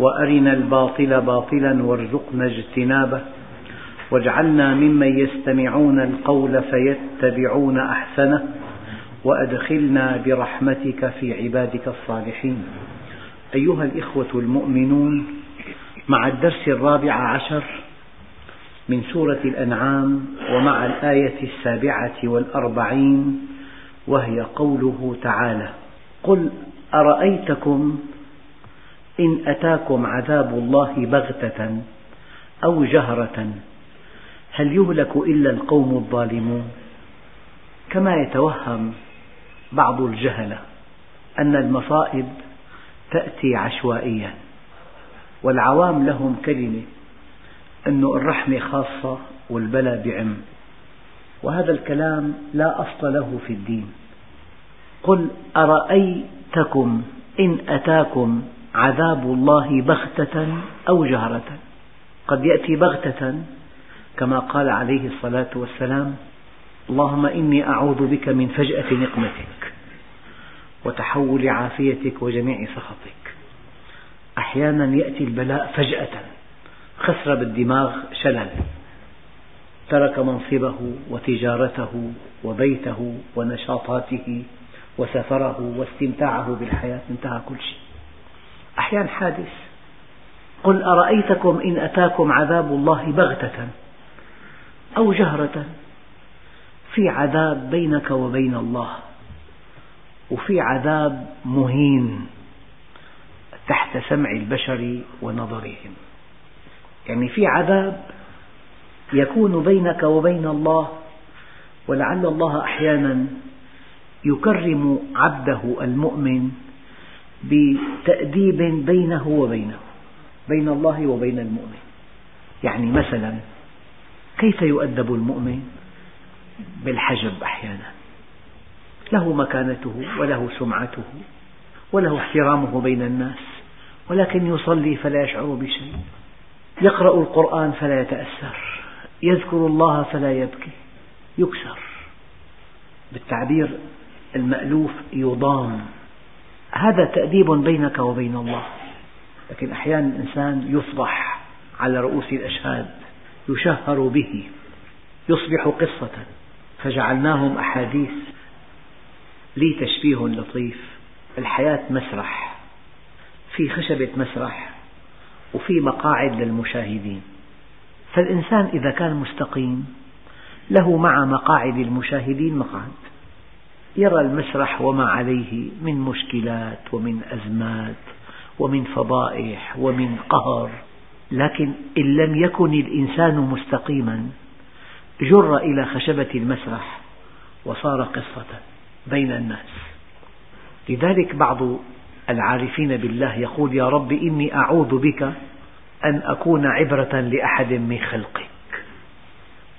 وأرنا الباطل باطلا وارزقنا اجتنابه واجعلنا ممن يستمعون القول فيتبعون أحسنه وأدخلنا برحمتك في عبادك الصالحين. أيها الإخوة المؤمنون مع الدرس الرابع عشر من سورة الأنعام ومع الآية السابعة والأربعين وهي قوله تعالى قل أرأيتكم إن أتاكم عذاب الله بغتة أو جهرة هل يهلك إلا القوم الظالمون؟ كما يتوهم بعض الجهلة أن المصائب تأتي عشوائيا والعوام لهم كلمة أن الرحمة خاصة والبلاء بعم وهذا الكلام لا أصل له في الدين. قل أرأيتكم إن أتاكم عذاب الله بغتة أو جهرة. قد يأتي بغتة كما قال عليه الصلاة والسلام اللهم إني أعوذ بك من فجأة نقمتك وتحول عافيتك وجميع سخطك. أحيانا يأتي البلاء فجأة خسر بالدماغ شلل ترك منصبه وتجارته وبيته ونشاطاته وسفره واستمتاعه بالحياة انتهى كل شيء. أحيانا حادث. قل أرأيتكم إن أتاكم عذاب الله بغتة أو جهرة؟ في عذاب بينك وبين الله وفي عذاب مهين تحت سمع البشر ونظرهم. يعني في عذاب يكون بينك وبين الله ولعل الله أحيانا يكرم عبده المؤمن بتأديب بينه وبينه بين الله وبين المؤمن. يعني مثلا كيف يؤدب المؤمن؟ بالحجب أحيانا. له مكانته وله سمعته وله احترامه بين الناس ولكن يصلي فلا يشعر بشيء. يقرأ القرآن فلا يتأثر. يذكر الله فلا يبكي. يكسر. بالتعبير المألوف يضام. هذا تأديب بينك وبين الله. لكن أحيانا الإنسان يفضح على رؤوس الأشهاد يشهر به يصبح قصة. فجعلناهم أحاديث لي تشبيه لطيف. الحياة مسرح في خشبة مسرح وفي مقاعد للمشاهدين. فالإنسان إذا كان مستقيم له مع مقاعد المشاهدين مقعد. يرى المسرح وما عليه من مشكلات ومن أزمات ومن فضائح ومن قهر. لكن إن لم يكن الإنسان مستقيما جر إلى خشبة المسرح وصار قصة بين الناس. لذلك بعض العارفين بالله يقول يا رب إني أعوذ بك أن أكون عبرة لأحد من خلقك.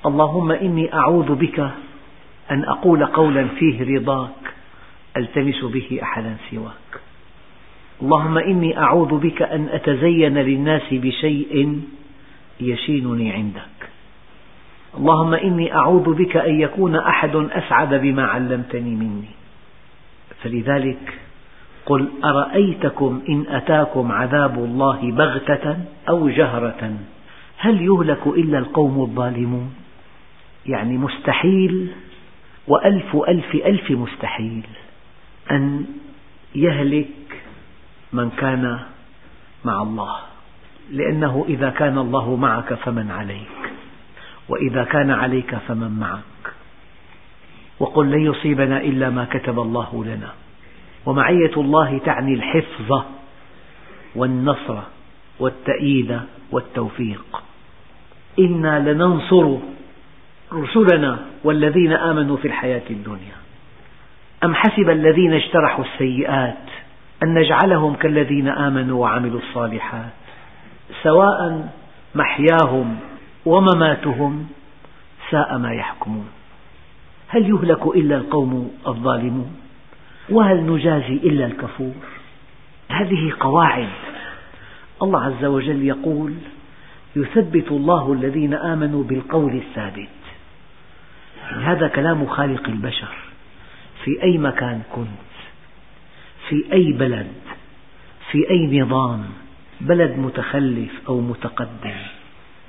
اللهم إني أعوذ بك أن أقول قولا فيه رضاك ألتمس به أحدا سواك. اللهم إني أعوذ بك أن أتزين للناس بشيء يشينني عندك. اللهم إني أعوذ بك أن يكون أحد أسعد بما علمتني مني. فلذلك قل أرأيتكم إن أتاكم عذاب الله بغتة أو جهرة؟ هل يهلك إلا القوم الظالمون؟ يعني مستحيل وألف ألف ألف مستحيل أن يهلك من كان مع الله. لأنه إذا كان الله معك فمن عليك وإذا كان عليك فمن معك. وقل لن يصيبنا إلا ما كتب الله لنا. ومعية الله تعني الحفظ والنصر والتأييد والتوفيق. إنا لننصر رسلنا والذين آمنوا في الحياة الدنيا. أم حسب الذين اجترحوا السيئات أن نجعلهم كالذين آمنوا وعملوا الصالحات؟ سواء محياهم ومماتهم ساء ما يحكمون. هل يهلك إلا القوم الظالمون؟ وهل نجازي إلا الكفور؟ هذه قواعد. الله عز وجل يقول يثبت الله الذين آمنوا بالقول الثابت. هذا كلام خالق البشر. في أي مكان كنت في أي بلد في أي نظام بلد متخلف أو متقدم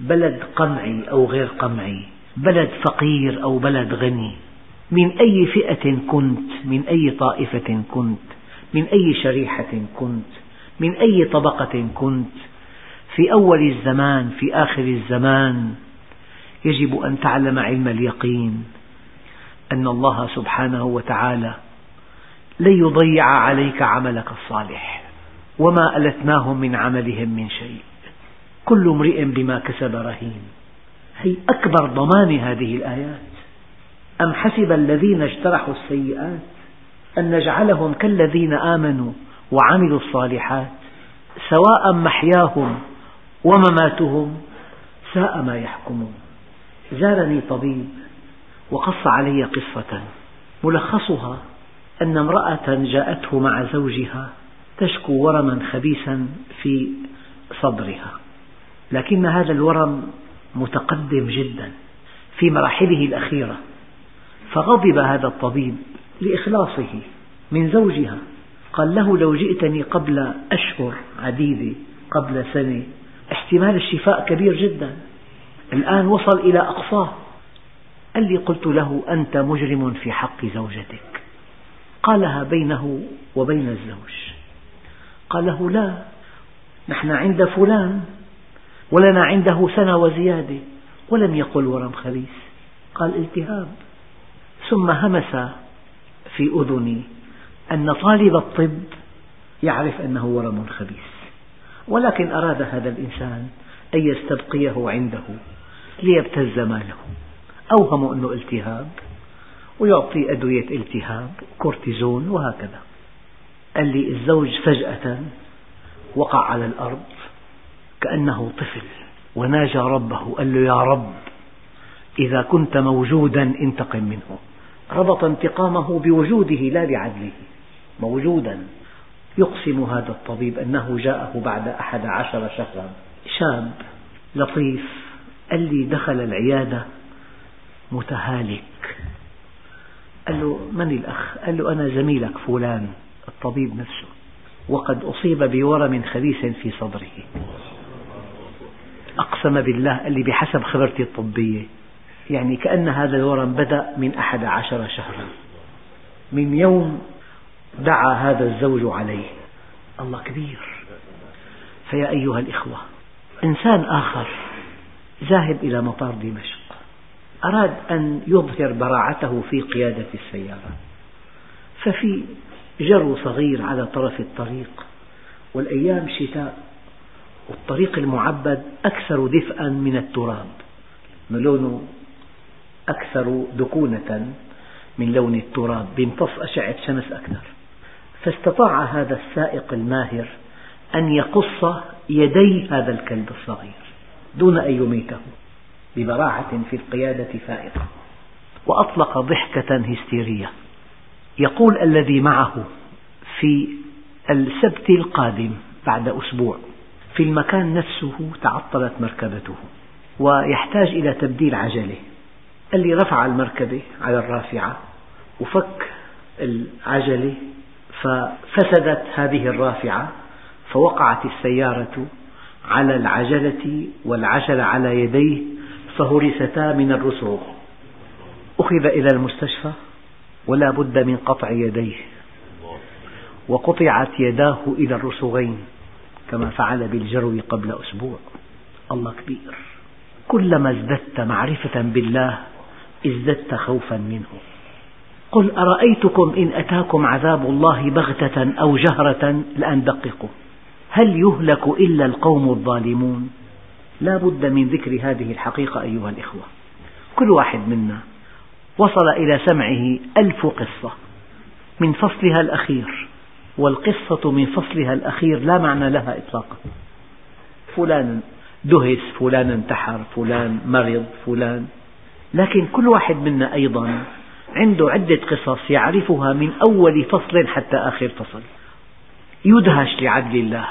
بلد قمعي أو غير قمعي بلد فقير أو بلد غني من أي فئة كنت من أي طائفة كنت من أي شريحة كنت من أي طبقة كنت في أول الزمان في آخر الزمان يجب أن تعلم علم اليقين أن الله سبحانه وتعالى لن يضيع عليك عملك الصالح وما ألتناهم من عملهم من شيء. كل امرئ بما كسب رهين. هي أكبر ضمان هذه الآيات. أم حسب الذين اجترحوا السيئات أن نجعلهم كالذين آمنوا وعملوا الصالحات سواء محياهم ومماتهم ساء ما يحكمون. زارني طبيب وقص علي قصة ملخصها أن امرأة جاءته مع زوجها تشكو ورما خبيثا في صدرها لكن هذا الورم متقدم جدا في مراحله الأخيرة فغضب هذا الطبيب لإخلاصه من زوجها قال له لو جئتني قبل أشهر عديدة قبل سنة احتمال الشفاء كبير جدا. الآن وصل إلى أقصاه قال لي قلت له أنت مجرم في حق زوجتك. قالها بينه وبين الزوج. قال له لا نحن عند فلان ولنا عنده سنة وزيادة ولم يقل ورم خبيث. قال التهاب. ثم همس في أذني أن طالب الطب يعرف أنه ورم خبيث. ولكن أراد هذا الإنسان أن يستبقيه عنده. ليبتز ماله أوهم أنه التهاب ويعطي أدوية التهاب كورتيزون وهكذا. قال لي الزوج فجأة وقع على الأرض كأنه طفل وناجى ربه قال له يا رب إذا كنت موجودا انتقم منه. ربط انتقامه بوجوده لا بعدله. موجودا. يقسم هذا الطبيب أنه جاءه بعد أحد عشر شهرا. شاب لطيف قال لي دخل العيادة متهالك. قال له من الأخ؟ قال له أنا زميلك فلان الطبيب نفسه وقد أصيب بورم خبيث في صدره. أقسم بالله قال لي بحسب خبرتي الطبية يعني كأن هذا الورم بدأ من أحد عشر شهرا. من يوم دعا هذا الزوج عليه. الله كبير. فيا أيها الإخوة إنسان آخر ذاهب إلى مطار دمشق. أراد أن يظهر براعته في قيادة السيارة. ففي جرو صغير على طرف الطريق والأيام شتاء والطريق المعبد أكثر دفئا من التراب. لونه أكثر دكونة من لون التراب بيمتص أشعة شمس أكثر. فاستطاع هذا السائق الماهر أن يقص يدي هذا الكلب الصغير. دون أن يميته ببراعة في القيادة فائقة. وأطلق ضحكة هستيرية. يقول الذي معه في السبت القادم بعد أسبوع في المكان نفسه تعطلت مركبته ويحتاج إلى تبديل عجلة. قال لي رفع المركبة على الرافعة وفك العجلة ففسدت هذه الرافعة فوقعت السيارة على العجلة والعجلة على يديه فهرستا من الرسغ أخذ إلى المستشفى ولا بد من قطع يديه. وقطعت يداه إلى الرسغين كما فعل بالجرو قبل أسبوع. الله كبير. كلما ازددت معرفة بالله ازددت خوفا منه. قل أرأيتكم إن أتاكم عذاب الله بغتة أو جهرة؟ لأن دققوا. هل يهلك إلا القوم الظالمون؟ لا بد من ذكر هذه الحقيقة أيها الإخوة. كل واحد منا وصل إلى سمعه ألف قصة من فصلها الأخير والقصة من فصلها الأخير لا معنى لها إطلاقا. فلان دهس فلان انتحر فلان مرض فلان. لكن كل واحد منا أيضا عنده عدة قصص يعرفها من أول فصل حتى آخر فصل. يدهش لعدل الله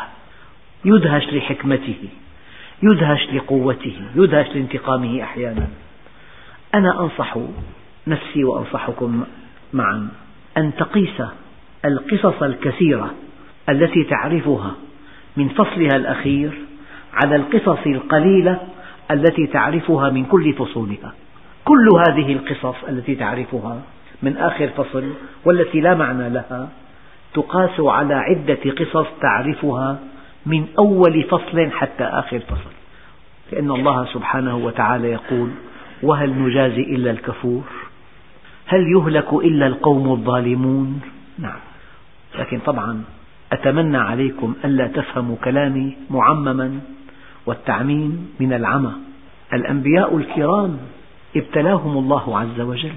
يدهش لحكمته يدهش لقوته يدهش لانتقامه أحيانا. أنا أنصح نفسي وأنصحكم معا أن تقيس القصص الكثيرة التي تعرفها من فصلها الأخير على القصص القليلة التي تعرفها من كل فصولها. كل هذه القصص التي تعرفها من آخر فصل والتي لا معنى لها تقاس على عدة قصص تعرفها من أول فصل حتى آخر فصل. لأن الله سبحانه وتعالى يقول وهل نجازي إلا الكفور؟ هل يهلك إلا القوم الظالمون؟ نعم. لكن طبعا أتمنى عليكم ألا تفهموا كلامي معمما والتعميم من العمى. الأنبياء الكرام ابتلاهم الله عز وجل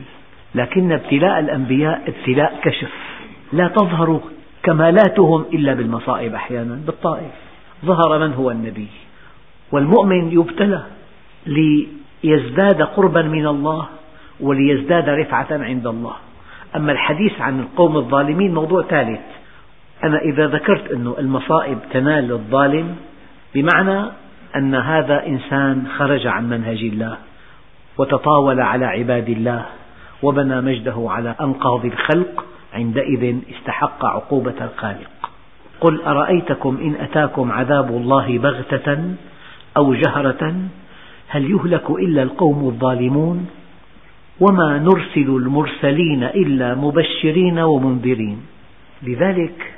لكن ابتلاء الأنبياء ابتلاء كشف. لا تظهر كمالاتهم إلا بالمصائب أحيانا بالطائف. ظهر من هو النبي. والمؤمن يبتلى ليزداد قربا من الله وليزداد رفعة عند الله. أما الحديث عن القوم الظالمين موضوع ثالث. أنا إذا ذكرت أن المصائب تنال الظالم بمعنى أن هذا إنسان خرج عن منهج الله وتطاول على عباد الله وبنى مجده على أنقاض الخلق عندئذ استحق عقوبة الخالق. قل أرأيتكم إن أتاكم عذاب الله بغتة أو جهرة؟ هل يهلك إلا القوم الظالمون؟ وما نرسل المرسلين إلا مبشرين ومنذرين. لذلك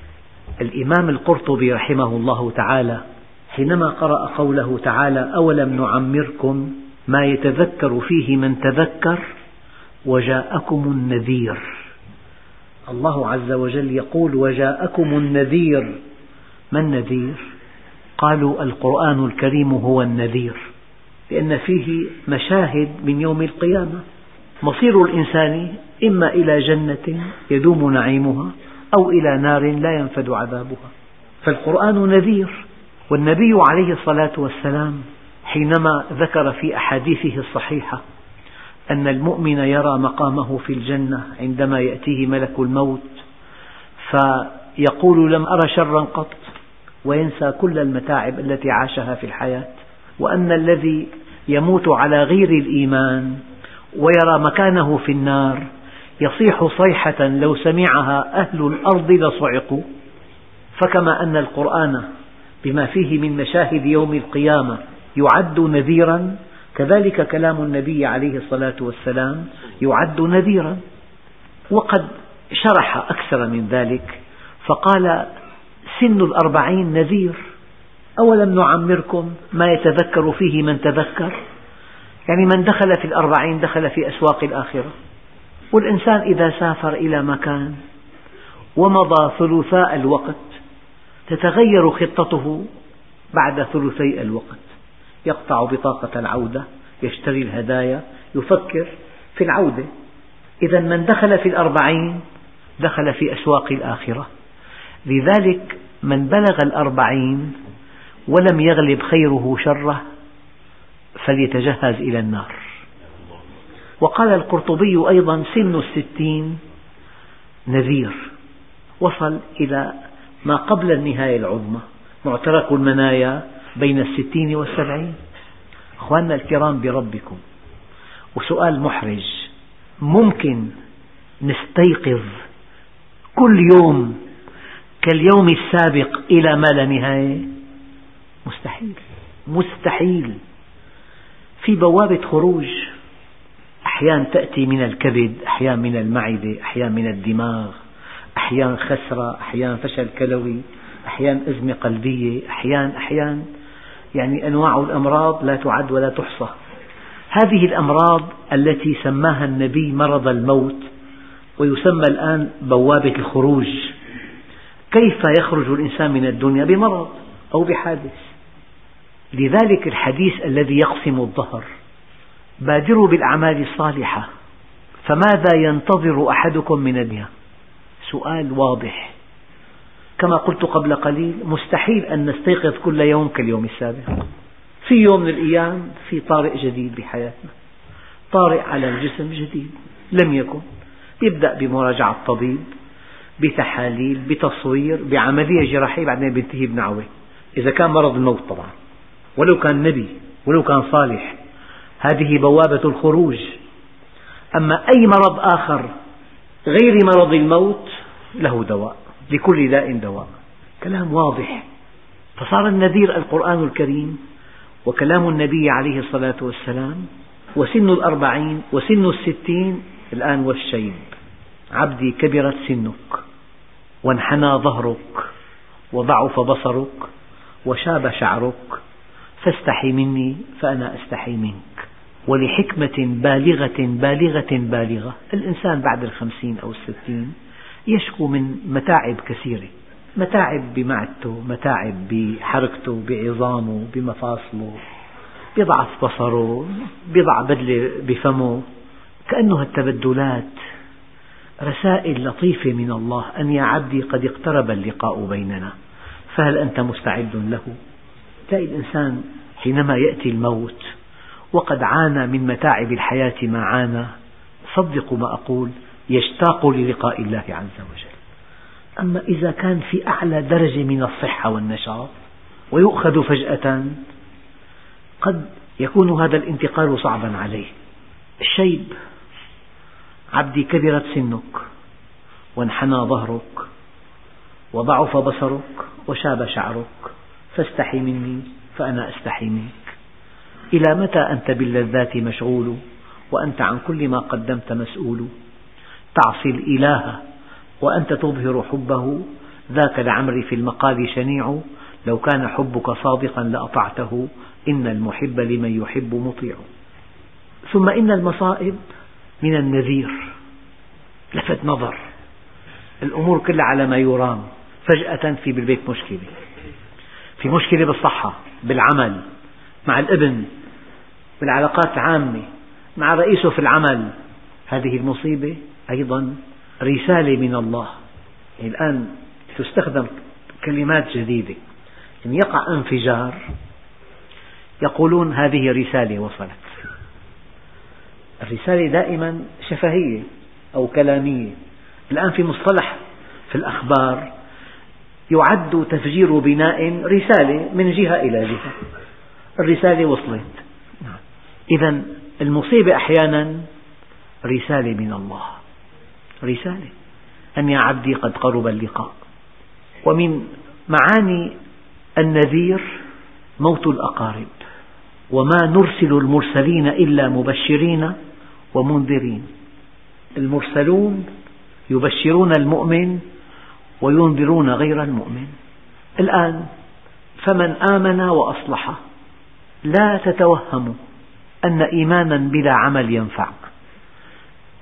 الإمام القرطبي رحمه الله تعالى حينما قرأ قوله تعالى أولم نعمركم ما يتذكر فيه من تذكر؟ وجاءكم النذير. الله عز وجل يقول وجاءكم النذير. ما النذير؟ قالوا القرآن الكريم هو النذير لأن فيه مشاهد من يوم القيامة. مصير الإنسان إما إلى جنة يدوم نعيمها أو إلى نار لا ينفد عذابها. فالقرآن نذير والنبي عليه الصلاة والسلام حينما ذكر في أحاديثه الصحيحة أن المؤمن يرى مقامه في الجنة عندما يأتيه ملك الموت فيقول لم أر شرا قط وينسى كل المتاعب التي عاشها في الحياة وأن الذي يموت على غير الإيمان ويرى مكانه في النار يصيح صيحة لو سمعها أهل الأرض لصعقوا. فكما أن القرآن بما فيه من مشاهد يوم القيامة يعد نذيرا كذلك كلام النبي عليه الصلاة والسلام يعد نذيرا وقد شرح أكثر من ذلك فقال سن الأربعين نذير أولم نعمركم ما يتذكر فيه من تذكر؟ يعني من دخل في الأربعين دخل في أسواق الآخرة. والإنسان إذا سافر إلى مكان ومضى ثلثاء الوقت تتغير خطته بعد ثلثي الوقت. يقطع بطاقة العودة يشتري الهدايا يفكر في العودة. إذا من دخل في الأربعين دخل في أسواق الآخرة. لذلك من بلغ الأربعين ولم يغلب خيره شره فليتجهز إلى النار. وقال القرطبي أيضا سن الستين نذير وصل إلى ما قبل النهاية العظمى معترك المنايا بين الستين والسبعين؟ أخواننا الكرام بربكم وسؤال محرج. ممكن نستيقظ كل يوم كاليوم السابق إلى ما لا نهاية؟ مستحيل. مستحيل. في بوابة خروج أحيانا تأتي من الكبد أحيانا من المعدة أحيانا من الدماغ أحيانا خسرة أحيانا فشل كلوي أحيانا أزمة قلبية أحيانا أحيانا يعني أنواع الأمراض لا تعد ولا تحصى. هذه الأمراض التي سماها النبي مرض الموت ويسمى الآن بوابة الخروج. كيف يخرج الإنسان من الدنيا؟ بمرض أو بحادث. لذلك الحديث الذي يقسم الظهر بادروا بالأعمال الصالحة فماذا ينتظر أحدكم من الدنيا؟ سؤال واضح. كما قلت قبل قليل مستحيل أن نستيقظ كل يوم كاليوم السابق. في يوم من الأيام في طارئ جديد بحياتنا. طارئ على الجسم جديد لم يكن. يبدأ بمراجعة طبيب بتحاليل بتصوير بعملية جراحية بعدين بينتهي بنعوة إذا كان مرض الموت طبعا. ولو كان نبي ولو كان صالح هذه بوابة الخروج. أما أي مرض آخر غير مرض الموت له دواء. لكل داء دواء كلام واضح. فصار النذير القرآن الكريم وكلام النبي عليه الصلاة والسلام وسن الأربعين وسن الستين الآن والشيب. عبدي كبرت سنك وانحنى ظهرك وضعف بصرك وشاب شعرك فاستحي مني فأنا أستحي منك. ولحكمة بالغة بالغة بالغة الإنسان بعد الخمسين أو الستين يشكو من متاعب كثيرة. متاعب بمعدته متاعب بحركته بعظامه بمفاصله بيضعف بصره بيضع بدلة بفمه. كأنها التبدلات رسائل لطيفة من الله أن يا عبدي قد اقترب اللقاء بيننا فهل أنت مستعد له؟ تلاقي الإنسان حينما يأتي الموت وقد عانى من متاعب الحياة ما عانى صدقوا ما أقول. يشتاق للقاء الله عز وجل. أما إذا كان في أعلى درجة من الصحة والنشاط ويؤخذ فجأة قد يكون هذا الانتقال صعبا عليه. الشيب عبدي كبرت سنك وانحنى ظهرك وضعف بصرك وشاب شعرك فاستحي مني فأنا أستحي منك. إلى متى أنت باللذات مشغول وأنت عن كل ما قدمت مسؤول؟ تعصي الإله وأنت تظهر حبه. ذاك لعمري في المقال شنيع. لو كان حبك صادقا لأطعته. إن المحب لمن يحب مطيع. ثم إن المصائب من النذير. لفت نظر. الأمور كلها على ما يرام. فجأة في بالبيت مشكلة. في مشكلة بالصحة بالعمل مع الابن بالعلاقات العامة مع رئيسه في العمل. هذه المصيبة أيضا رسالة من الله. يعني الآن تستخدم كلمات جديدة. إن يقع انفجار يقولون هذه رسالة وصلت. الرسالة دائما شفهية أو كلامية. الآن في مصطلح في الأخبار يعد تفجير بناء رسالة من جهة إلى جهة. الرسالة وصلت. إذا المصيبة أحيانا رسالة من الله. رسالة. أن يا عبدي قد قرب اللقاء. ومن معاني النذير موت الأقارب. وما نرسل المرسلين إلا مبشرين ومنذرين. المرسلون يبشرون المؤمن وينذرون غير المؤمن. الآن فمن آمن وأصلح لا تتوهموا أن إيمانا بلا عمل ينفع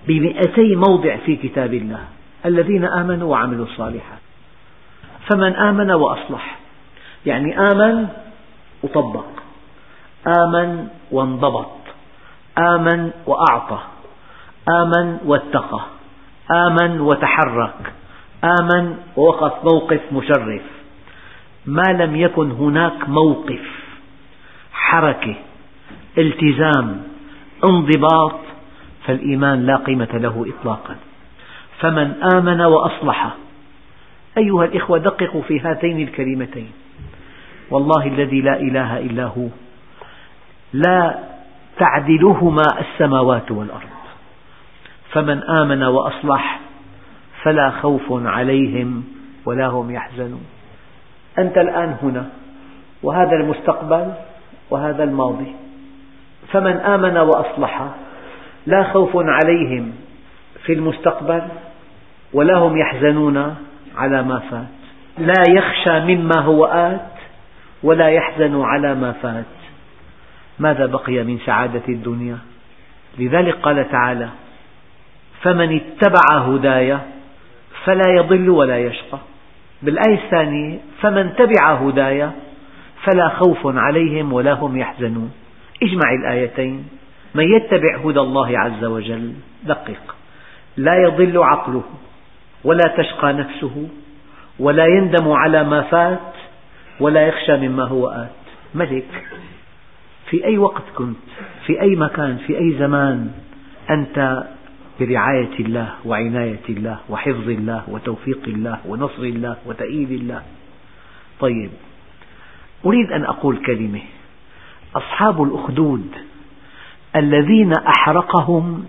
بمئتي موضع في كتاب الله الذين آمنوا وعملوا الصالحات. فمن آمن وأصلح يعني آمن وطبق آمن وانضبط آمن وأعطى آمن واتقى آمن وتحرك آمن ووقف موقف مشرف. ما لم يكن هناك موقف حركة التزام انضباط فالإيمان لا قيمة له إطلاقا. فمن آمن وأصلح. أيها الإخوة دققوا في هاتين الكلمتين. والله الذي لا إله إلا هو لا تعدلهما السماوات والأرض. فمن آمن وأصلح فلا خوف عليهم ولا هم يحزنون. أنت الآن هنا وهذا المستقبل وهذا الماضي. فمن آمن وأصلح لا خوف عليهم في المستقبل ولا هم يحزنون على ما فات. لا يخشى مما هو آت ولا يحزن على ما فات. ماذا بقي من سعادة الدنيا؟ لذلك قال تعالى فمن اتبع هداي فلا يضل ولا يشقى. بالآية الثانية فمن تبع هداي فلا خوف عليهم ولا هم يحزنون. اجمع الآيتين. من يتبع هدى الله عز وجل دقق. لا يضل عقله ولا تشقى نفسه ولا يندم على ما فات ولا يخشى مما هو آت. ملك في أي وقت كنت في أي مكان في أي زمان أنت برعاية الله وعناية الله وحفظ الله وتوفيق الله ونصر الله وتأييد الله. طيب أريد أن أقول كلمة. أصحاب الأخدود الذين أحرقهم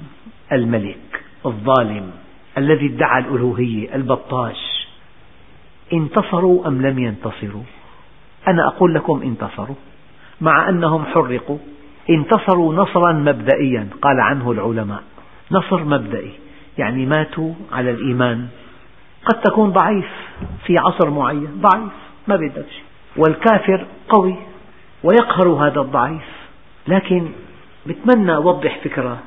الملك الظالم الذي ادعى الألوهية البطاش انتصروا أم لم ينتصروا؟ أنا أقول لكم انتصروا. مع أنهم حرقوا انتصروا نصرا مبدئيا قال عنه العلماء. نصر مبدئي يعني ماتوا على الإيمان. قد تكون ضعيف في عصر معين ضعيف ما بدك شيء. والكافر قوي ويقهر هذا الضعيف لكن بتمنى أوضح فكرة.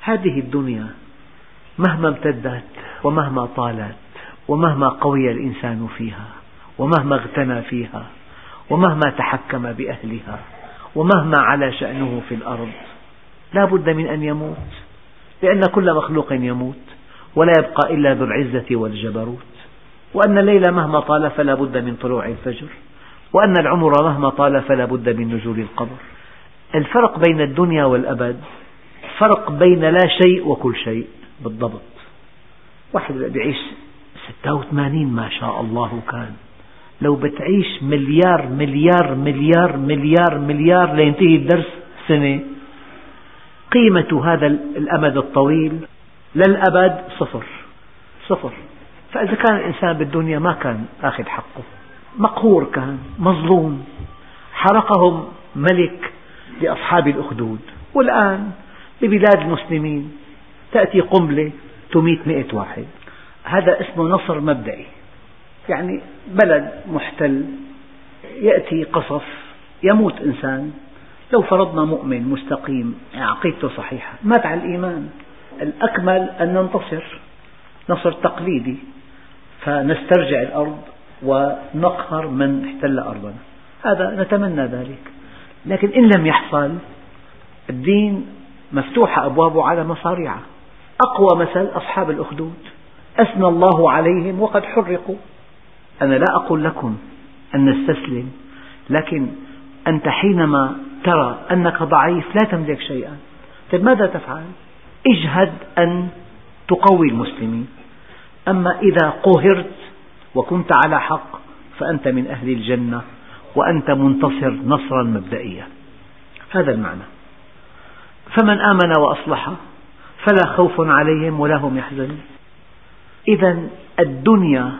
هذه الدنيا مهما امتدت ومهما طالت ومهما قوي الإنسان فيها ومهما اغتنى فيها ومهما تحكم بأهلها ومهما علا شأنه في الأرض لا بد من أن يموت لأن كل مخلوق يموت ولا يبقى إلا ذو العزة والجبروت. وأن الليل مهما طال فلا بد من طلوع الفجر وأن العمر مهما طال فلا بد من نزول القبر. الفرق بين الدنيا والأبد فرق بين لا شيء وكل شيء بالضبط. واحد بيعيش 86 ما شاء الله كان. لو بتعيش مليار مليار مليار مليار مليار لينتهي الدرس سنة قيمة هذا الأمد الطويل للأبد صفر. صفر. فإذا كان الإنسان بالدنيا ما كان أخذ حقه. مقهور كان مظلوم. حرقهم ملك لأصحاب الأخدود. والآن ببلاد المسلمين تأتي قنبلة تميت مئة واحد. هذا اسمه نصر مبدئي. يعني بلد محتل يأتي قصف يموت إنسان. لو فرضنا مؤمن مستقيم عقيدته صحيحة مات على الإيمان. الأكمل أن ننتصر. نصر تقليدي. فنسترجع الأرض ونقهر من احتل أرضنا. هذا نتمنى ذلك. لكن إن لم يحصل الدين مفتوحة أبوابه على مصاريعه أقوى مثل أصحاب الأخدود. أثنى الله عليهم وقد حرقوا. أنا لا أقول لكم أن نستسلم لكن أنت حينما ترى أنك ضعيف لا تملك شيئا. طيب ماذا تفعل؟ اجهد أن تقوي المسلمين. أما إذا قهرت وكنت على حق فأنت من أهل الجنة. وأنت منتصر نصرا مبدئيا. هذا المعنى. فمن آمن وأصلح فلا خوف عليهم ولا هم يحزنون. إذا الدنيا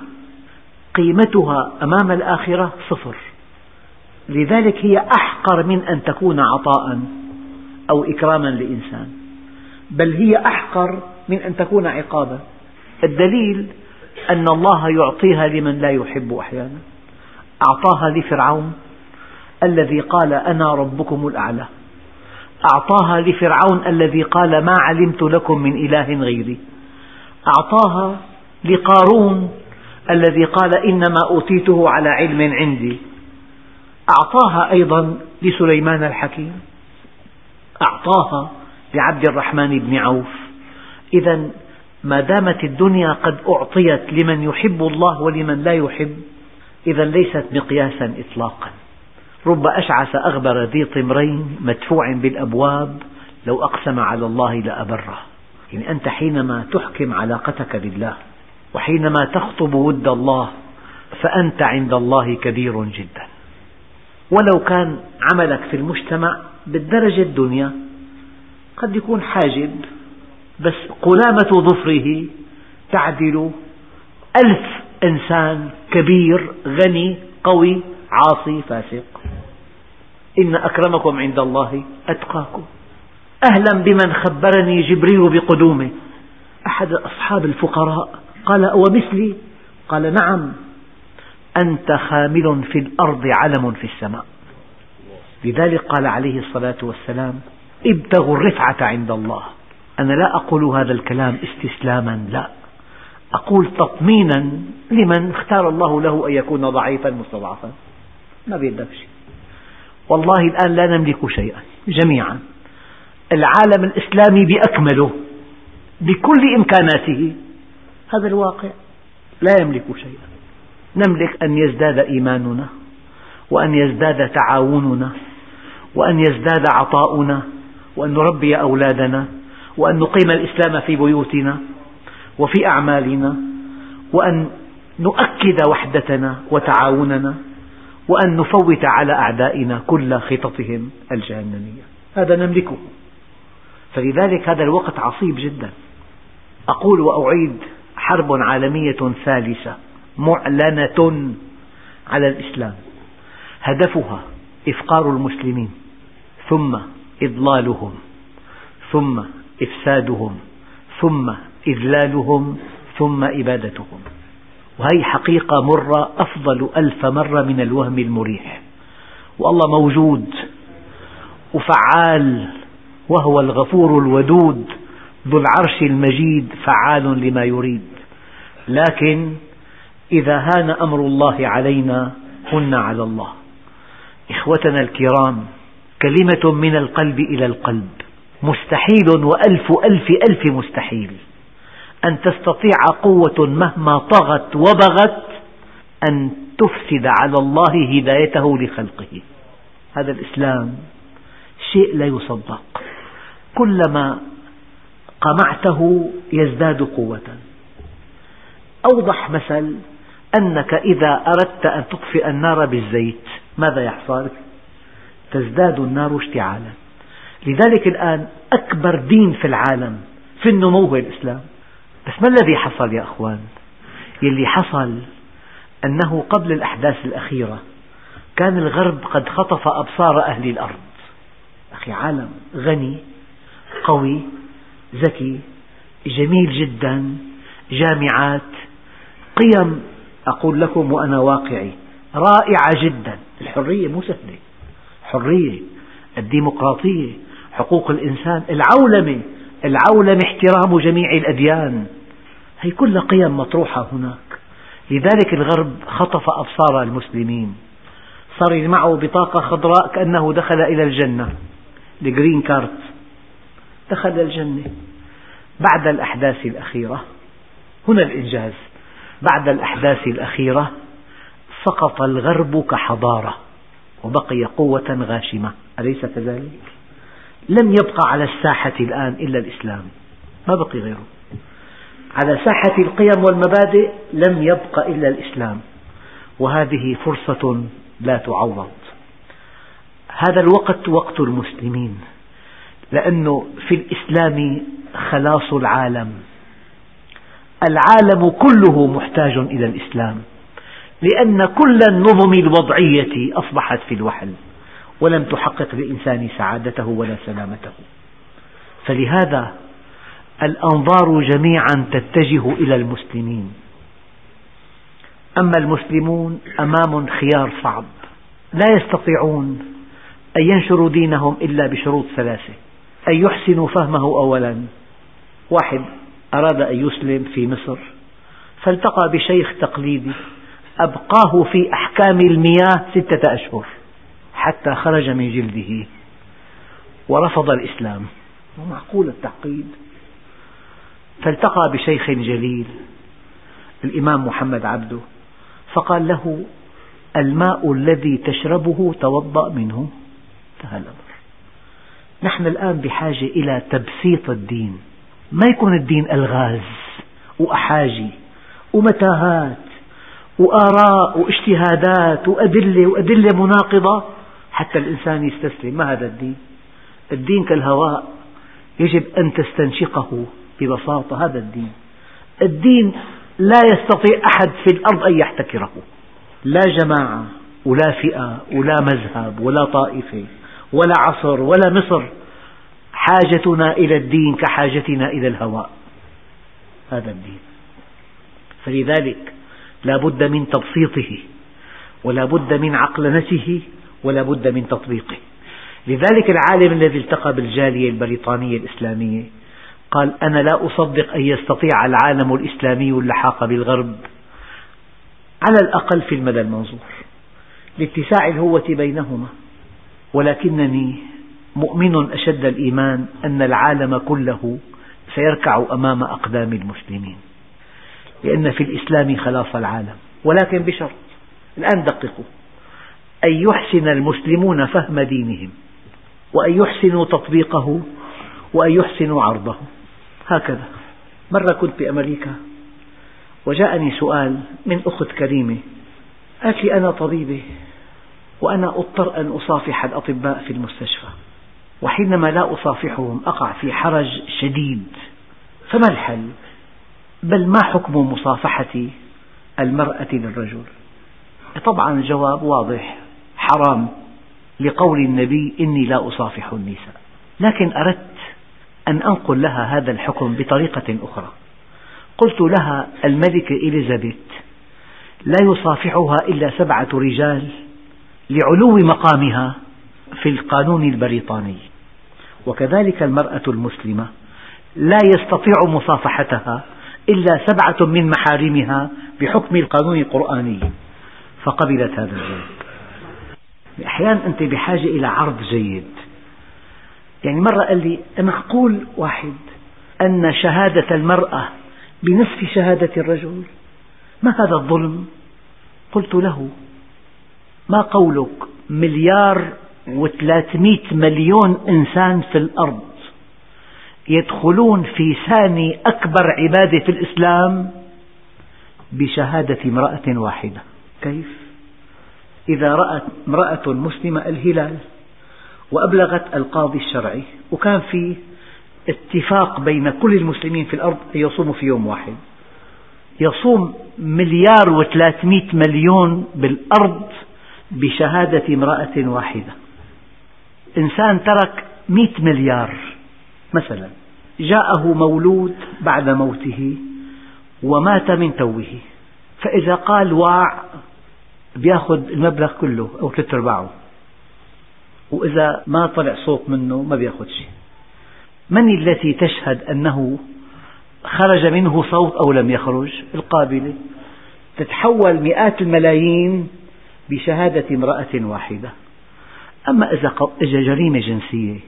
قيمتها أمام الآخرة صفر. لذلك هي أحقر من أن تكون عطاء أو إكراما لإنسان. بل هي أحقر من أن تكون عقابا. الدليل أن الله يعطيها لمن لا يحب أحيانا. أعطاها لفرعون الذي قال أنا ربكم الأعلى. أعطاها لفرعون الذي قال ما علمت لكم من إله غيري. أعطاها لقارون الذي قال إنما أوتيته على علم عندي. أعطاها أيضا لسليمان الحكيم. أعطاها لعبد الرحمن بن عوف. إذا ما دامت الدنيا قد أعطيت لمن يحب الله ولمن لا يحب إذا ليست مقياسا إطلاقا. رب أشعث أغبر ذي طمرين مدفوع بالأبواب لو أقسم على الله لأبره. يعني أنت حينما تحكم علاقتك بالله وحينما تخطب ود الله فأنت عند الله كبير جدا. ولو كان عملك في المجتمع بالدرجة الدنيا قد يكون حاجب بس قلامة ظفره تعدل ألف إنسان كبير غني قوي عاصي فاسق. إن أكرمكم عند الله أتقاكم. أهلا بمن خبرني جبريل بقدومه. أحد أصحاب الفقراء. قال أو مثلي؟ قال نعم. أنت خامل في الأرض علم في السماء. لذلك قال عليه الصلاة والسلام ابتغوا الرفعة عند الله. أنا لا أقول هذا الكلام استسلاما لا. أقول تطمينا لمن اختار الله له أن يكون ضعيفا مستضعفا. ما بيدك شيء. والله الآن لا نملك شيئا جميعا. العالم الإسلامي بأكمله بكل إمكاناته. هذا الواقع لا يملك شيئا. نملك أن يزداد إيماننا وأن يزداد تعاوننا وأن يزداد عطاؤنا وأن نربي أولادنا وأن نقيم الإسلام في بيوتنا. وفي أعمالنا وأن نؤكد وحدتنا وتعاوننا وأن نفوت على أعدائنا كل خططهم الجهنمية. هذا نملكه. فلذلك هذا الوقت عصيب جدا. أقول وأعيد حرب عالمية ثالثة معلنة على الإسلام. هدفها إفقار المسلمين ثم إضلالهم ثم إفسادهم ثم إذلالهم ثم إبادتهم. وهي حقيقة مرة أفضل ألف مرة من الوهم المريح. والله موجود وفعال وهو الغفور الودود ذو العرش المجيد فعال لما يريد. لكن إذا هان أمر الله علينا هن على الله. إخوتنا الكرام كلمة من القلب إلى القلب. مستحيل وألف ألف ألف مستحيل. أن تستطيع قوة مهما طغت وبغت أن تفسد على الله هدايته لخلقه. هذا الإسلام شيء لا يصدق. كلما قمعته يزداد قوة. أوضح مثل أنك إذا أردت أن تطفئ النار بالزيت ماذا يحصل؟ تزداد النار اشتعالا. لذلك الآن أكبر دين في العالم في النمو هو الإسلام. بس ما الذي حصل يا أخوان؟ يلي حصل أنه قبل الأحداث الأخيرة كان الغرب قد خطف أبصار أهل الأرض. أخي عالم غني قوي ذكي جميل جدا جامعات قيم أقول لكم وأنا واقعي رائعة جدا. الحرية مو سهلة. حرية الديمقراطية حقوق الإنسان العولمة العولمة احترام جميع الأديان. هي كلها قيم مطروحة هناك. لذلك الغرب خطف أبصار المسلمين. صار معه بطاقة خضراء كأنه دخل إلى الجنة. الجرين كارت. دخل الجنة. بعد الأحداث الأخيرة هنا الإنجاز. بعد الأحداث الأخيرة سقط الغرب كحضارة وبقي قوة غاشمة. أليس كذلك؟ لم يبقى على الساحة الآن إلا الإسلام. ما بقي غيره. على ساحة القيم والمبادئ لم يبق إلا الإسلام. وهذه فرصة لا تعوض. هذا الوقت وقت المسلمين. لأنه في الإسلام خلاص العالم. العالم كله محتاج إلى الإسلام. لأن كل النظم الوضعية أصبحت في الوحل. ولم تحقق للإنسان سعادته ولا سلامته. فلهذا الأنظار جميعا تتجه إلى المسلمين. أما المسلمون أمام خيار صعب. لا يستطيعون أن ينشروا دينهم إلا بشروط ثلاثة. أن يحسنوا فهمه أولا. واحد أراد أن يسلم في مصر. فالتقى بشيخ تقليدي. أبقاه في أحكام المياه ستة أشهر. حتى خرج من جلده ورفض الإسلام. معقول التعقيد. فالتقى بشيخ جليل الإمام محمد عبده فقال له الماء الذي تشربه توضأ منه. انتهى الأمر. نحن الآن بحاجة إلى تبسيط الدين. ما يكون الدين ألغاز وأحاجي ومتاهات وآراء واجتهادات وأدلة وأدلة مناقضة؟ حتى الإنسان يستسلم. ما هذا الدين؟ الدين كالهواء. يجب أن تستنشقه ببساطة. هذا الدين. الدين لا يستطيع أحد في الأرض أن يحتكره. لا جماعة ولا فئة ولا مذهب ولا طائفة ولا عصر ولا مصر. حاجتنا إلى الدين كحاجتنا إلى الهواء. هذا الدين. فلذلك لا بد من تبسيطه ولا بد من عقلنته ولا بد من تطبيقه. لذلك العالم الذي التقى بالجالية البريطانية الإسلامية قال أنا لا أصدق أن يستطيع العالم الإسلامي اللحاق بالغرب على الأقل في المدى المنظور. لاتساع الهوة بينهما ولكنني مؤمن أشد الإيمان أن العالم كله سيركع أمام أقدام المسلمين. لأن في الإسلام خلاص العالم ولكن بشرط الآن دققوا. أن يحسن المسلمون فهم دينهم وأن يحسنوا تطبيقه وأن يحسنوا عرضه. هكذا. مرة كنت بأمريكا وجاءني سؤال من أخت كريمة. قالت لي أنا طبيبة وأنا أضطر أن أصافح الأطباء في المستشفى وحينما لا أصافحهم أقع في حرج شديد. فما الحل؟ بل ما حكم مصافحة المرأة للرجل؟ طبعا الجواب واضح. حرام لقول النبي إني لا أصافح النساء. لكن أردت أن أنقل لها هذا الحكم بطريقة أخرى. قلت لها الملكة إليزابيث لا يصافحها إلا سبعة رجال لعلو مقامها في القانون البريطاني. وكذلك المرأة المسلمة لا يستطيع مصافحتها إلا سبعة من محارمها بحكم القانون القرآني. فقبلت هذا الجواب أحيانا أنت بحاجة إلى عرض جيد. يعني مرة قال لي معقول واحد أن شهادة المرأة بنصف شهادة الرجل ما هذا الظلم؟ قلت له ما قولك؟ مليار وثلاثمئة مليون إنسان في الأرض يدخلون في ثاني أكبر عبادة في الإسلام بشهادة امرأة واحدة. كيف؟ إذا رأت امرأة مسلمة الهلال وأبلغت القاضي الشرعي وكان في اتفاق بين كل المسلمين في الأرض أن يصوموا في يوم واحد. يصوم مليار وثلاثمئة مليون بالأرض بشهادة امرأة واحدة. إنسان ترك مئة مليار مثلا. جاءه مولود بعد موته ومات من توه. فإذا قال واع بياخذ المبلغ كله أو ثلاث أرباعه. وإذا ما طلع صوت منه ما بياخذ شيء. من التي تشهد أنه خرج منه صوت أو لم يخرج؟ القابلة. تتحول مئات الملايين بشهادة امرأة واحدة. أما إذا جريمة جنسية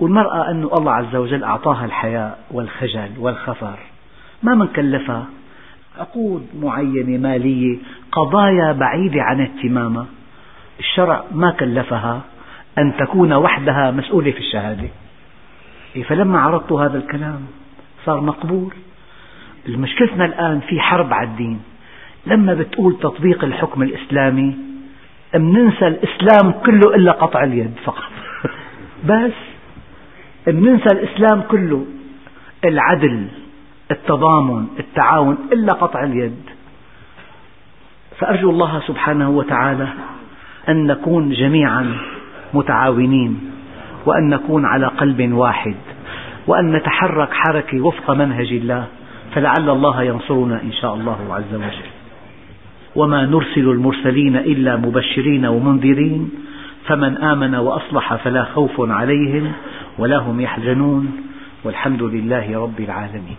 والمرأة أن الله عز وجل أعطاها الحياء والخجل والخفر ما من كلفها. عقود معينة مالية قضايا بعيدة عن اهتمامها. الشرع ما كلفها أن تكون وحدها مسؤولة في الشهادة. إيه، فلما عرضت هذا الكلام صار مقبول. مشكلتنا الآن في حرب على الدين. لما بتقول تطبيق الحكم الإسلامي بننسى الإسلام كله إلا قطع اليد فقط. بس بننسى الإسلام كله العدل. التضامن التعاون إلا قطع اليد. فأرجو الله سبحانه وتعالى أن نكون جميعا متعاونين وأن نكون على قلب واحد وأن نتحرك حركة وفق منهج الله فلعل الله ينصرنا إن شاء الله عز وجل. وما نرسل المرسلين إلا مبشرين ومنذرين فمن آمن وأصلح فلا خوف عليهم ولا هم يحزنون والحمد لله رب العالمين.